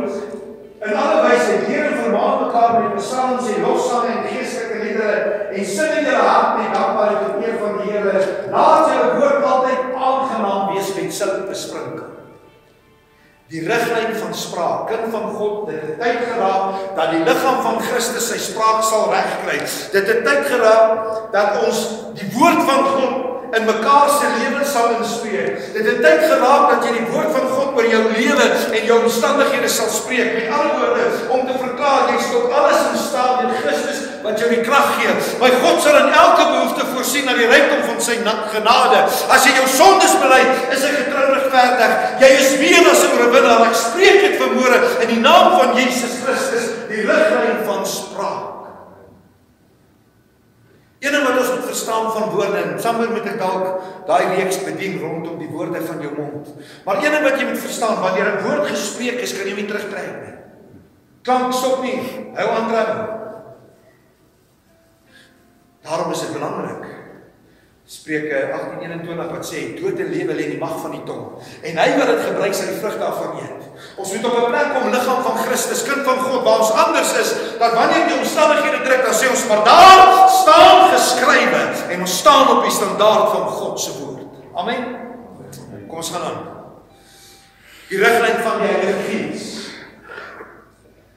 S1: In alle wyse leer en vermaan mekaar met psalms en lofsange en geestelike liedere en sing in julle hart met dankbaarheid tot eer van die Here. Laat julle woord altyd aangenaam wees met sout besprinkel. Die riglyn van spraak, kind van God, dit het tyd geraak dat die liggaam van Christus sy spraak sal regkry. Dit het tyd geraak dat ons die woord van God in mekaar se lewens sal inspreek. Dit het tyd geraak dat jy die woord van God oor jou lewe en jou omstandighede sal spreek. Met ander woorde, om te verklaar jy is tot alles in staat deur Christus wat jou die krag gee. My God sal in elke behoefte voorsien na die rykdom van sy genade. As jy jou sondes bely, is hy getrou regverdig. Jy is meer as 'n oorwinnaar. Ek spreek dit vanmôre in die naam van Jesus Christus, die riglyn van spraak. Ene wat ons moet verstaan van woorde en sommer moet ek dalk daai reeks bedien rondom die woorde van jou mond. Maar ene wat jy moet verstaan, wanneer 'n woord gespreek is, kan jy nie terugtrek nie. Klank stop nie. Hou aan dryf. Daarom is dit belangrik. Spreuke 18:21 wat sê dood en lewe lê in die mag van die tong en hy wat dit gebruik sal die vrug daarvan eet. Ons moet op 'n plek kom liggaam van Christus, kind van God waar ons anders is dat wanneer die omstandighede druk dan sê ons maar daar staan geskrywe en ons staan op die standaard van God se woord. Amen. Kom ons gaan aan. Die riglyn van die Heilige Gees.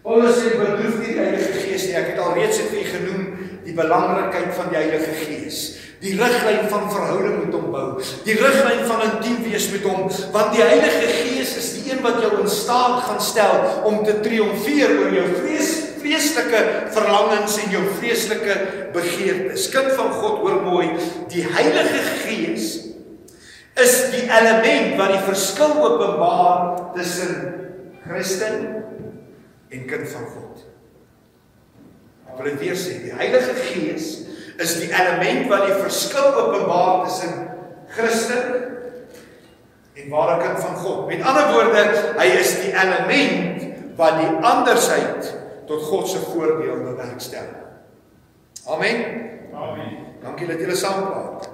S1: Paulus sê bedroef nie die Heilige Gees nie. Ek het al reeds dit vir u genoem die belangrikheid van die Heilige Gees. Die riglyn van verhouding met hom bou. Die riglyn van intiem wees met hom, want die Heilige Gees is die een wat jou in staat gaan stel om te triomfeer oor jou vrees vreeslike verlangens en jou vreeslike begeertes. Kind van God, hoor mooi, die Heilige Gees is die element wat die verskil openbaar tussen Christen en kind van God. Ek wil dit weer sê, die Heilige Gees is die element wat die verskil openbaar tussen Christen en ware kind van God. Met ander woorde, hy is die element wat die andersheid tot God se voordeel bewerkstel. Amen.
S2: Amen.
S1: Dankie dat julle saam praat.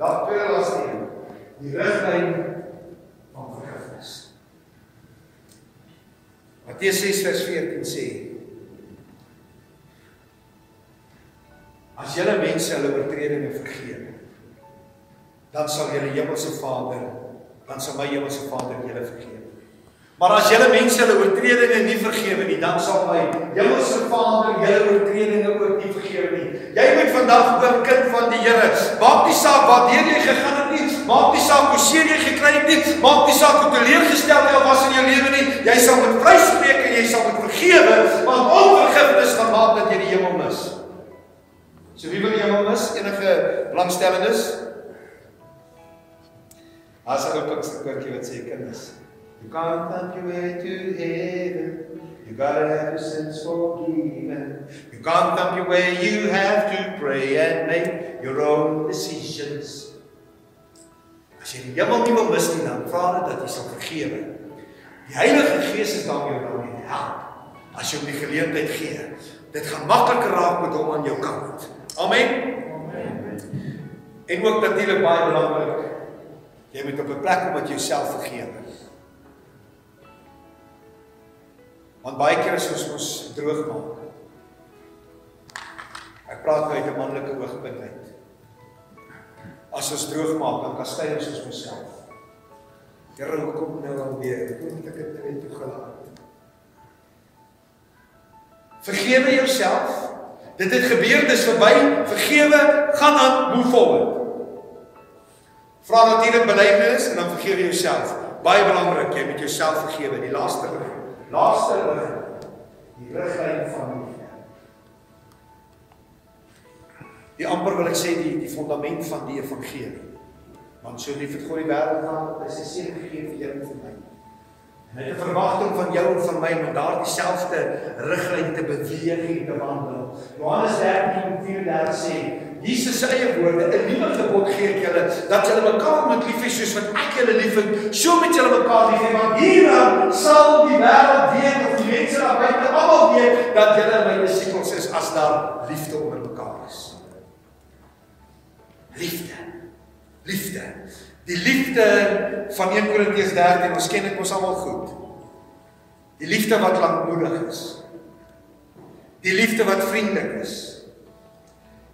S1: Laat tweede laaste een. Die riglyn van vergifnis. Matteus 6 vers 14 sê As julle mense hulle oortredinge vergewe, dan sal julle hemelse Vader, dan sal my hemelse Vader julle vergewe. Maar as julle mense hulle oortredinge nie vergewe nie, dan sal my hemelse Vader julle oortredinge ook nie vergewe nie. Jy moet vandag hoor kind van die Here, maak nie saak waar jy gegaan het nie, maak nie saak hoe seer jy gekry het nie, maak nie saak hoe teleurgestel jy was in jou lewe nie, jy sal met vryspreek en jy sal met vergewe, want onvergifnis gaan maak dat jy die hemel mis. So wie wil die hemel mis? Enige belangstellendes? As ek op 'n stukkie wat sê kinders. You can't find your way to heaven. You gotta have your sins forgiven. You can't thump your way, you have to pray and make your own decisions. As jy die hemel nie wil mis nie, dan vra dit dat jy sal vergewe. Die Heilige Gees is daar om jou dan te help. As jy hom die geleentheid gee, dit gaan makliker raak met hom aan jou kant. Amen. Amen. En ook natuurlik baie belangrik, jy moet op 'n plek kom wat jouself vergewe. Want baie keer is ons mos droog maak. Ek praat nou uit 'n manlike oogpunt uit. As ons droog maak, dan kastei ons ons myself. Here, hoekom nou al weer? Hoe moet ek dit net toegelaat? Vergewe jouself. Dit het gebeur, dis verby. Vergewe, gaan aan, move forward. Vra natuurlik belydenis en dan vergewe jouself. Baie belangrik, jy moet jouself vergewe, die laaste lig. Laaste lig. Die riglyn van die Die amper wil ek sê die die fondament van die evangelie. Want so lief het God die wêreld gehad dat hy sy seun gegee het vir jou en vir my. Hy het 'n verwagting van jou en van my om daardie selfde riglyn te beweeg en te wandel. Johannes 13:34 sê Jesus se eie woorde, 'n nuwe gebod gee ek julle dat julle mekaar moet lief hê soos wat ek julle liefhet, so moet julle mekaar lief hê want hieraan sal die wêreld weet of die mense daar buite almal weet dat julle my disippels is as daar liefde onder mekaar is. Liefde. Liefde. Die liefde van 1 Korintiërs 13, ons ken dit mos almal goed. Die liefde wat lankmoedig is. Die liefde wat vriendelik is.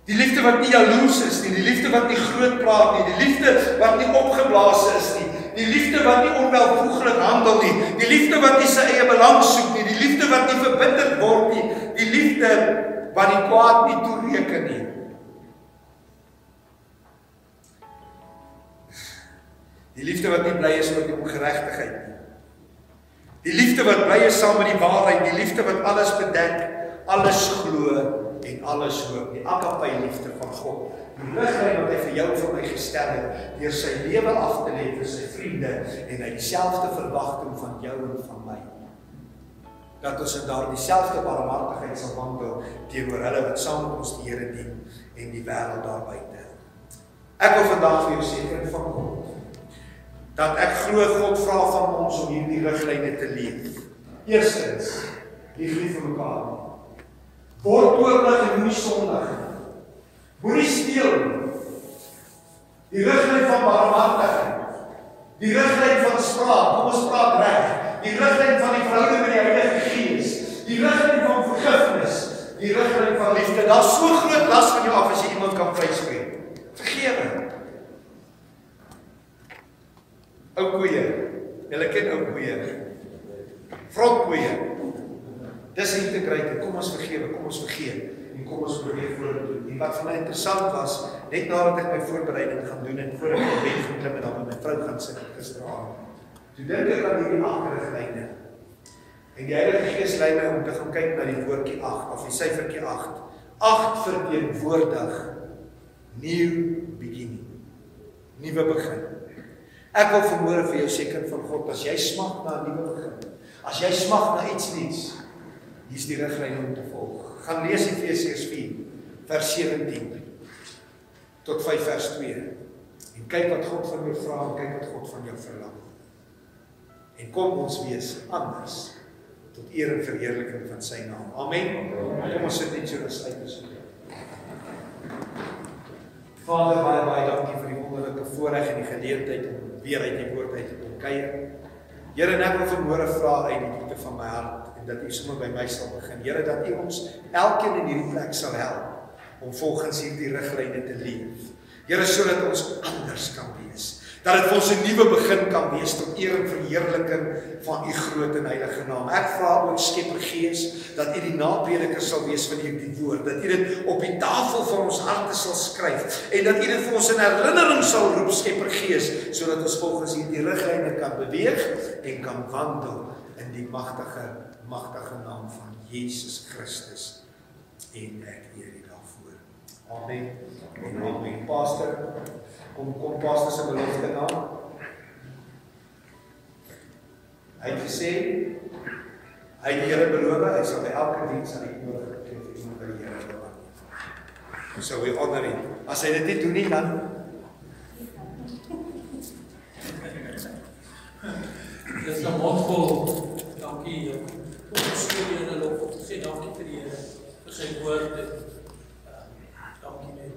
S1: Die liefde wat nie jaloers is nie, die liefde wat nie groot praat nie, die liefde wat nie opgeblaas is nie, die liefde wat nie onwelvoeglik handel nie, die liefde wat nie sy eie belang soek nie, die liefde wat nie verbitter word nie, die liefde wat die kwaad nie toereken nie. Die liefde wat nie bly is oor die ongeregtigheid nie. Die liefde wat bly is saam met die waarheid, die liefde wat alles bedek, alles glo en alles hoop. Die agape liefde van God. Die liglyn wat hy vir jou en vir my gestel het deur sy lewe af te lê vir sy vriende en hy dieselfde verwagting van jou en van my. Dat ons in daardie selfde barmhartigheid sal wandel teenoor hulle wat saam met ons die Here dien en die wêreld daar buite. Ek wil vandag vir jou kind van God dat ek glo God vra van ons om hierdie riglyne te leef. Eerstens, lief vir mekaar. Word oorlig en moenie sondig nie. Moenie steel nie. Die riglyn van barmhartigheid. Die riglyn van spraak, kom ons praat reg. Die riglyn van die verhouding met die Heilige Gees. Die riglyn van vergifnis. Die riglyn van liefde. Daar's so groot las van jou af as jy iemand kan vryspreek. Vergewe. Ou koeie. Julle ken ou koeie. Vrot koeie. Dis integriteite. Kom ons vergewe, kom ons vergeet en kom ons probeer vorentoe. En wat vir my interessant was, net nadat ek my voorbereiding gaan doen en voor ek op bed geklim en dan met my vrou gaan sit gisteraand. Toe dink ek aan hierdie agterliglyne. En die Heilige Gees lei my om te gaan kyk na die woordjie 8 of die syfertjie 8. 8 verteenwoordig new beginning. Nuwe begin. Ek wil vermoere vir jou seker van God as jy smag na 'n nuwe begin. As jy smag na iets nuuts, hier's die riglyne om te volg. Gaan lees Efesiërs 4 vers 17 tot 5 vers 2. En kyk wat God van jou vra en kyk wat God van jou verlang. En kom ons wees anders tot eer en verheerliking van sy naam. Amen. Kom ons sit net so rus uit as Vader, baie baie dankie vir die wonderlike voorreg en die geleentheid om weer uit die woord uit te kom kuier. Here, ek wil vanmôre vra uit die diepte van my hart en dat U sommer by my sal begin. Here, dat U ons elkeen in hierdie plek sal help om volgens hierdie riglyne te leef. Here, sodat ons anders kan wees. Dat dit vir ons 'n nuwe begin kan wees tot eer en verheerliking van U groot en heilige naam. Ek vra ook Skepper Gees dat U die naprediker sal wees van hierdie woord, dat U dit op die tafel van ons harte sal skryf en dat U dit vir ons in herinnering sal roep Skepper Gees sodat ons volgens hierdie riglyne kan beweeg en kan wandel in die magtige magtige naam van Jesus Christus. En ek eer U daarvoor. Amen. En amen. Pastor, kom kom pastor se belofte na. Hy het gesê hy het die Here beloof hy sal by elke diens aan die nodige vir iemand by die Here beloof. So we honor him. As hy dit nie doen nie dan
S2: Dis 'n mondvol. Dankie. Ons sê jy hulle lof. Sê dankie vir die Here vir sy woord. Ehm, Dankie net.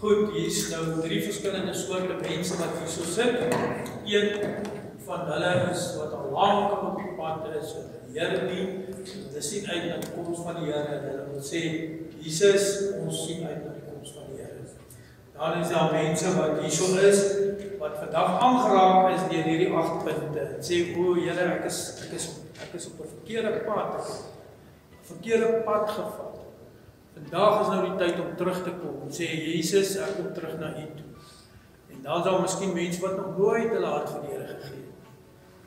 S2: Goed, hier's nou drie verskillende soorte mense wat hier so sit. Een van hulle is wat al lank op die pad is om die Here dien. Hulle sien uit na die koms van die Here en hulle wil sê Jesus, ons sien uit na die koms van die Here. Dan is daar mense wat hierso is wat vandag aangeraak is deur hierdie agt punte. En sê o, Here, ek is ek is ek is op 'n verkeerde pad. Ek het 'n verkeerde pad gevat. Vandag is nou die tyd om terug te kom en sê Jesus, ek kom terug na U toe. En dan sal miskien mense wat nog nooit hulle hart vir die Here gegee het.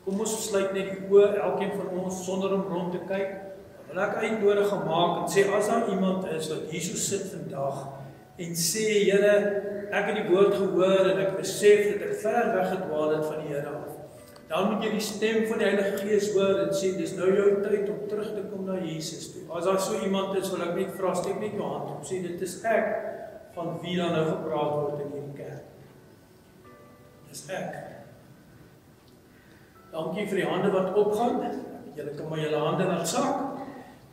S2: Kom ons sluit net die oë, elkeen van ons sonder om rond te kyk. Dan wil ek uitnodig gemaak en sê as daar iemand is wat hierso sit vandag en sê Here, ek het die woord gehoor en ek besef dat ek ver weg gedwaal het van die Here af. Dan moet jy die stem van die Heilige Gees hoor en sê dis nou jou tyd om terug te kom na Jesus toe. As daar so iemand is, wil ek net vra steek net jou hand op. Sê dit is ek van wie dan nou gepraat word in hierdie kerk. Dis ek. Dankie vir die hande wat opgaan. Julle kan maar julle hande laat sak.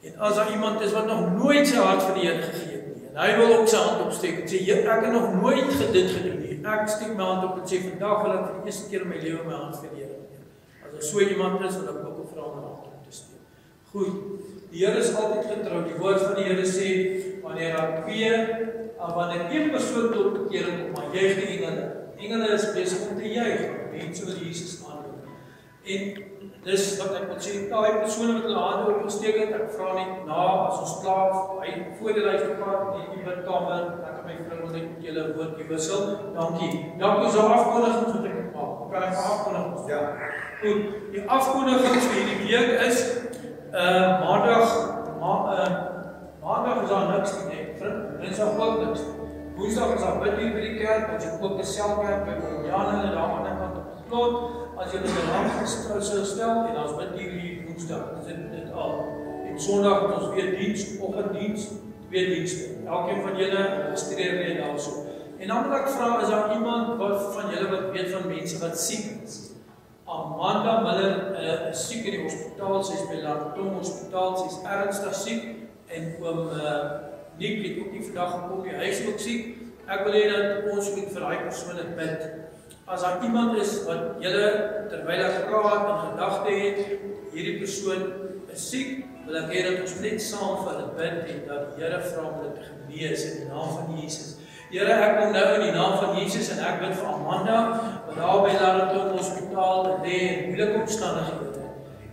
S2: En as daar iemand is wat nog nooit sy hart vir die Here gegee het nie, en hy wil ook sy hand opsteek en sê, "Heer, ek het nog nooit gedit gedoen nie. Ek steek my hand op en sê, "Vandag wil ek vir die eerste keer in my lewe my hand vir die Here gee." As daar so iemand is, wil ek ook 'n hand op te steek. Goed. Die Here is altyd getrou. Die woord van die Here sê, wanneer daar twee of wanneer een persoon tot bekering kom, maar juig die engele. Engele is besig om te juig. Mense wil Jesus aanroep. En dis wat ek wil sê, daai persone wat hulle hande opgesteek het, ek vra net na as ons klaar hy voordat hy gepraat het in die bidkamer, ek en my vrou wil net met julle 'n woordjie wissel. Dankie. Dankie so afkondigings wat ek maak. Kan ek afkondig?
S1: Ja.
S2: Goed. Die afkondigings vir hierdie week is uh maandag ma uh maandag is daar niks nie. Vriend, Dinsdag ook niks. Woensdag is daar bid hier by die kerk, ons het ook 'n selkerk by Jan en daar aan die kant op die plot. As jy 'n naam gestel sou stel en ons bid hier hier Woensdag. Dis dit dit al. En Sondag het ons weer diens, oggenddiens, twee dienste. Elkeen van julle registreer net daarso. En dan wil ek vra is daar iemand wat van julle wat weet van mense wat siek is? Amanda Miller uh, is siek in die hospitaal, sy's by Lantom Hospitaal, sy's ernstig siek en oom uh, Nick het ook nie vandag gekom nie, hy is ook siek. Ek wil hê dat ons moet vir daai persone bid. As daar iemand is wat julle terwyl ek praat in gedagte het, hierdie persoon is siek, wil ek hê dat ons net saam vir hulle bid en dat die Here vra om hulle te genees in die naam van Jesus. Here, ek kom nou in die naam van Jesus en ek bid vir Amanda wat daar by Lantom Hospitaal lê in moeilike omstandighede.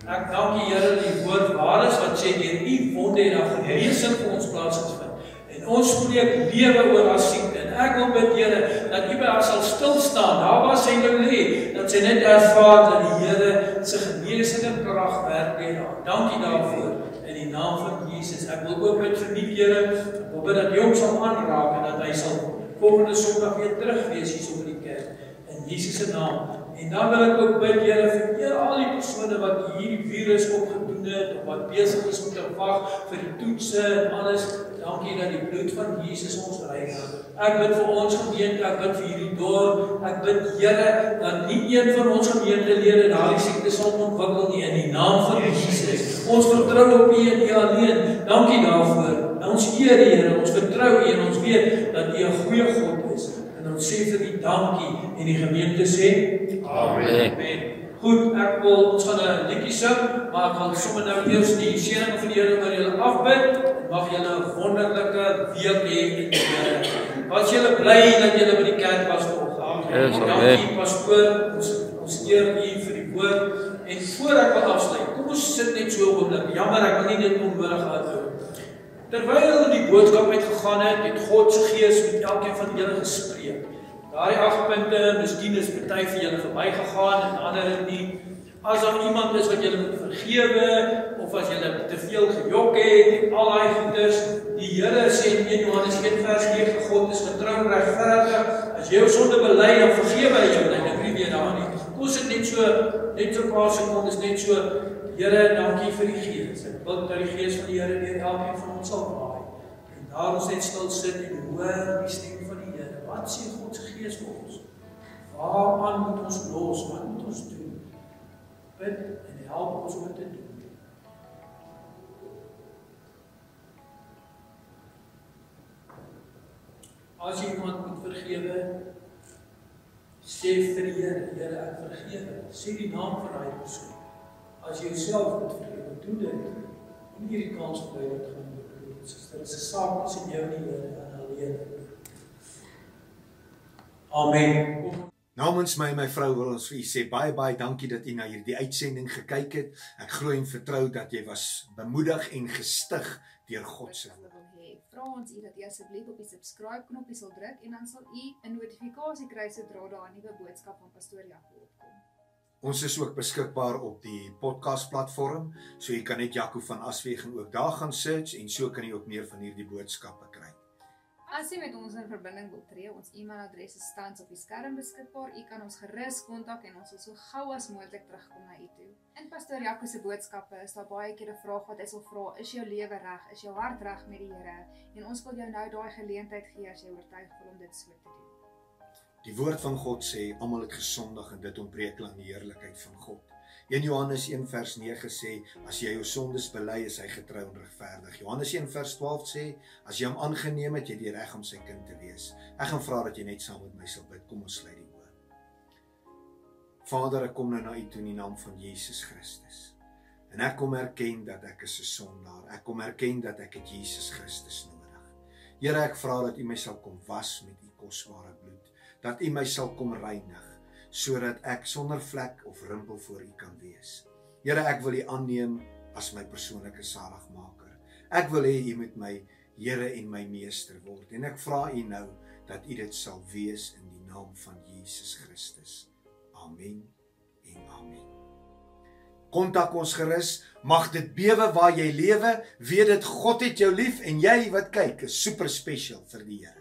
S2: Ek dank U Here dat die woord waar is wat sê deur U wonde en daar genesing vir ons plaasgevind. En ons spreek lewe oor haar siekte. En ek wil bid Here dat U by haar sal stil staan. Daar waar sy nou lê, dat sy net ervaar dat die Here se genesende krag werk deur haar. Dankie daarvoor in die naam van Jesus. Ek wil ook bid vir die Here, wil bid dat U hom sal aanraak en dat hy sal volgende Sondag weer terug wees hier so by die kerk in Jesus se naam. En dan wil ek ook bid Here vir eer al die persone wat hierdie virus opgedoen het of wat besig is om te wag vir die toetse en alles. Dankie dat die bloed van Jesus ons reinig. Ek bid vir ons gemeente, ek bid vir hierdie dorp. Ek bid Here dat nie een van ons gemeentelede daardie siekte sal ontwikkel nie in die naam van Jesus. Ons vertrou op U en U alleen. Dankie daarvoor. Ons eer U Here, ons vertrou U en ons weet dat U 'n goeie God is. En ons sê vir U dankie en die gemeente sê
S4: Amen.
S2: Amen. Goed, ek wil ons gaan 'n liedjie sing, maar ek wil sommer nou eers die seëning van die Here oor julle afbid. Mag julle 'n wonderlike week hê in die Here. Was julle bly dat julle by die kerk was vanoggend?
S4: Yes.
S2: Dankie pastoor, ons ons eer u vir die woord en voor ek wil afsluit, kom ons sit net so 'n oomblik. Jammer, ek wil nie dit onnodig hou. Terwyl die boodskap uitgegaan het, het God se gees met elkeen van julle gespreek. Daai agt punte, miskien is party vir julle verbygegaan en ander nie. As daar iemand is wat julle moet vergewe of as julle te veel gejok het en al daai goeders, die Here sê in 1 Johannes 1 vers 9 God is getrou en regverdig. As jy jou sonde bely, dan vergewe hy jou. Dan ek nie weer daar nie. Kom sit net so net so 'n paar sekondes net so Here, dankie vir die gees. Ek bid dat die gees van die Here deur elkeen van ons sal waai. En daar ons net stil sit en hoor die stem van die Here. Wat sê God se gees vir ons? Waaraan moet ons los? Wat moet ons doen? Bid en help ons om te doen. As jy iemand moet vergewe, sê vir die Here, Here, ek vergewe. Sê die naam van daai persoon. As jy jouself moet vergewe, doen dit. Moenie hierdie kans bly wat gaan doen. Dit is dit is 'n saak tussen jou en die Here en alleen. Amen. Kom
S1: Namens my en my vrou wil ons vir u sê baie baie dankie dat u na hierdie uitsending gekyk het. Ek glo en vertrou dat jy was bemoedig en gestig deur God se
S6: wat
S1: woord.
S6: julle wil hê. Vra ons u dat u asseblief op die subscribe knoppie sal druk en dan sal u 'n notifikasie kry sodra daar 'n nuwe boodskap van pastoor Jaco opkom.
S1: Ons is ook beskikbaar op die podcast platform, so jy kan net Jaco van Aswegen ook daar gaan search en so kan jy ook meer van hierdie boodskappe kry.
S6: As jy met ons in verbinding wil tree, ons e-mailadres is tans op die skerm beskikbaar. U kan ons gerus kontak en ons sal so gou as moontlik terugkom na u toe. In pastoor Jaco se boodskappe is daar baie keer 'n vraag wat hy sal vra: Is jou lewe reg? Is jou hart reg met die Here? En ons wil jou nou daai geleentheid gee as jy oortuig voel om dit so te doen.
S1: Die woord van God sê almal het gesondig en dit ontbreek aan die heerlikheid van God. 1 Johannes 1 vers 9 sê as jy jou sondes bely is hy getrou en regverdig. Johannes 1 vers 12 sê as jy hom aangeneem het jy die reg om sy kind te wees. Ek gaan vra dat jy net saam met my sal bid. Kom ons sluit die oë. Vader, ek kom nou na U toe in die naam van Jesus Christus. En ek kom erken dat ek 'n sondaar. Ek kom erken dat ek Jesus Christus nodig. Here, ek vra dat U my sal kom was met U kosbare bloed, dat U my sal kom reinig sodat ek sonder vlek of rimpel voor U kan wees. Here, ek wil U aanneem as my persoonlike saligmaker. Ek wil hê U moet my Here en my meester word en ek vra U nou dat U dit sal wees in die naam van Jesus Christus. Amen en amen. Kontak ons gerus. Mag dit bewe waar jy lewe. Weet dit God het jou lief en jy wat kyk is super special vir die Here.